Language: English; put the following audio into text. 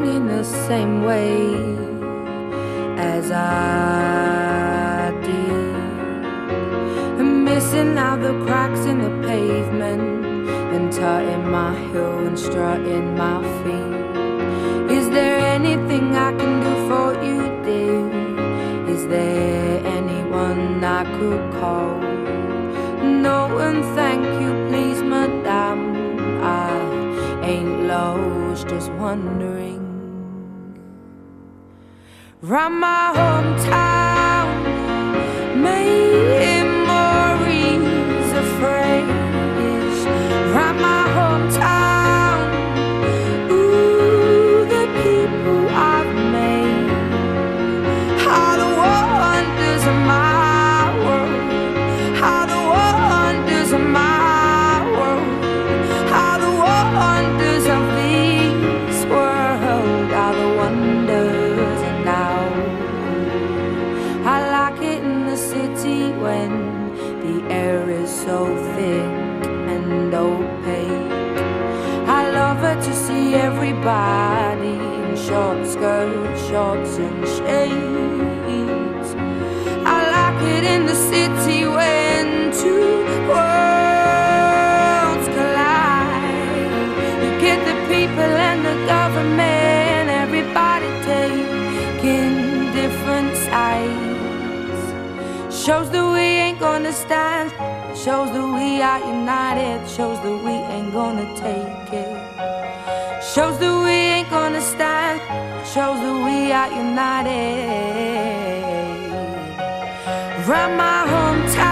in the same way as I did. Missing out the cracks in the pavement and tutting my heel and strutting my feet. Is there anything I can do for you, dear? Is there anyone I could call? No, and thank you, please, madame. I ain't lost, just wondering. Round my hometown, air is so thick and opaque. I love it to see everybody in short skirts, shorts, and shades. I like it in the city when two worlds collide. You get the people and the government, Shows that we ain't gonna stand. Shows that we are united. Shows that we ain't gonna take it. Shows that we ain't gonna stand. Shows that we are united. Round my hometown,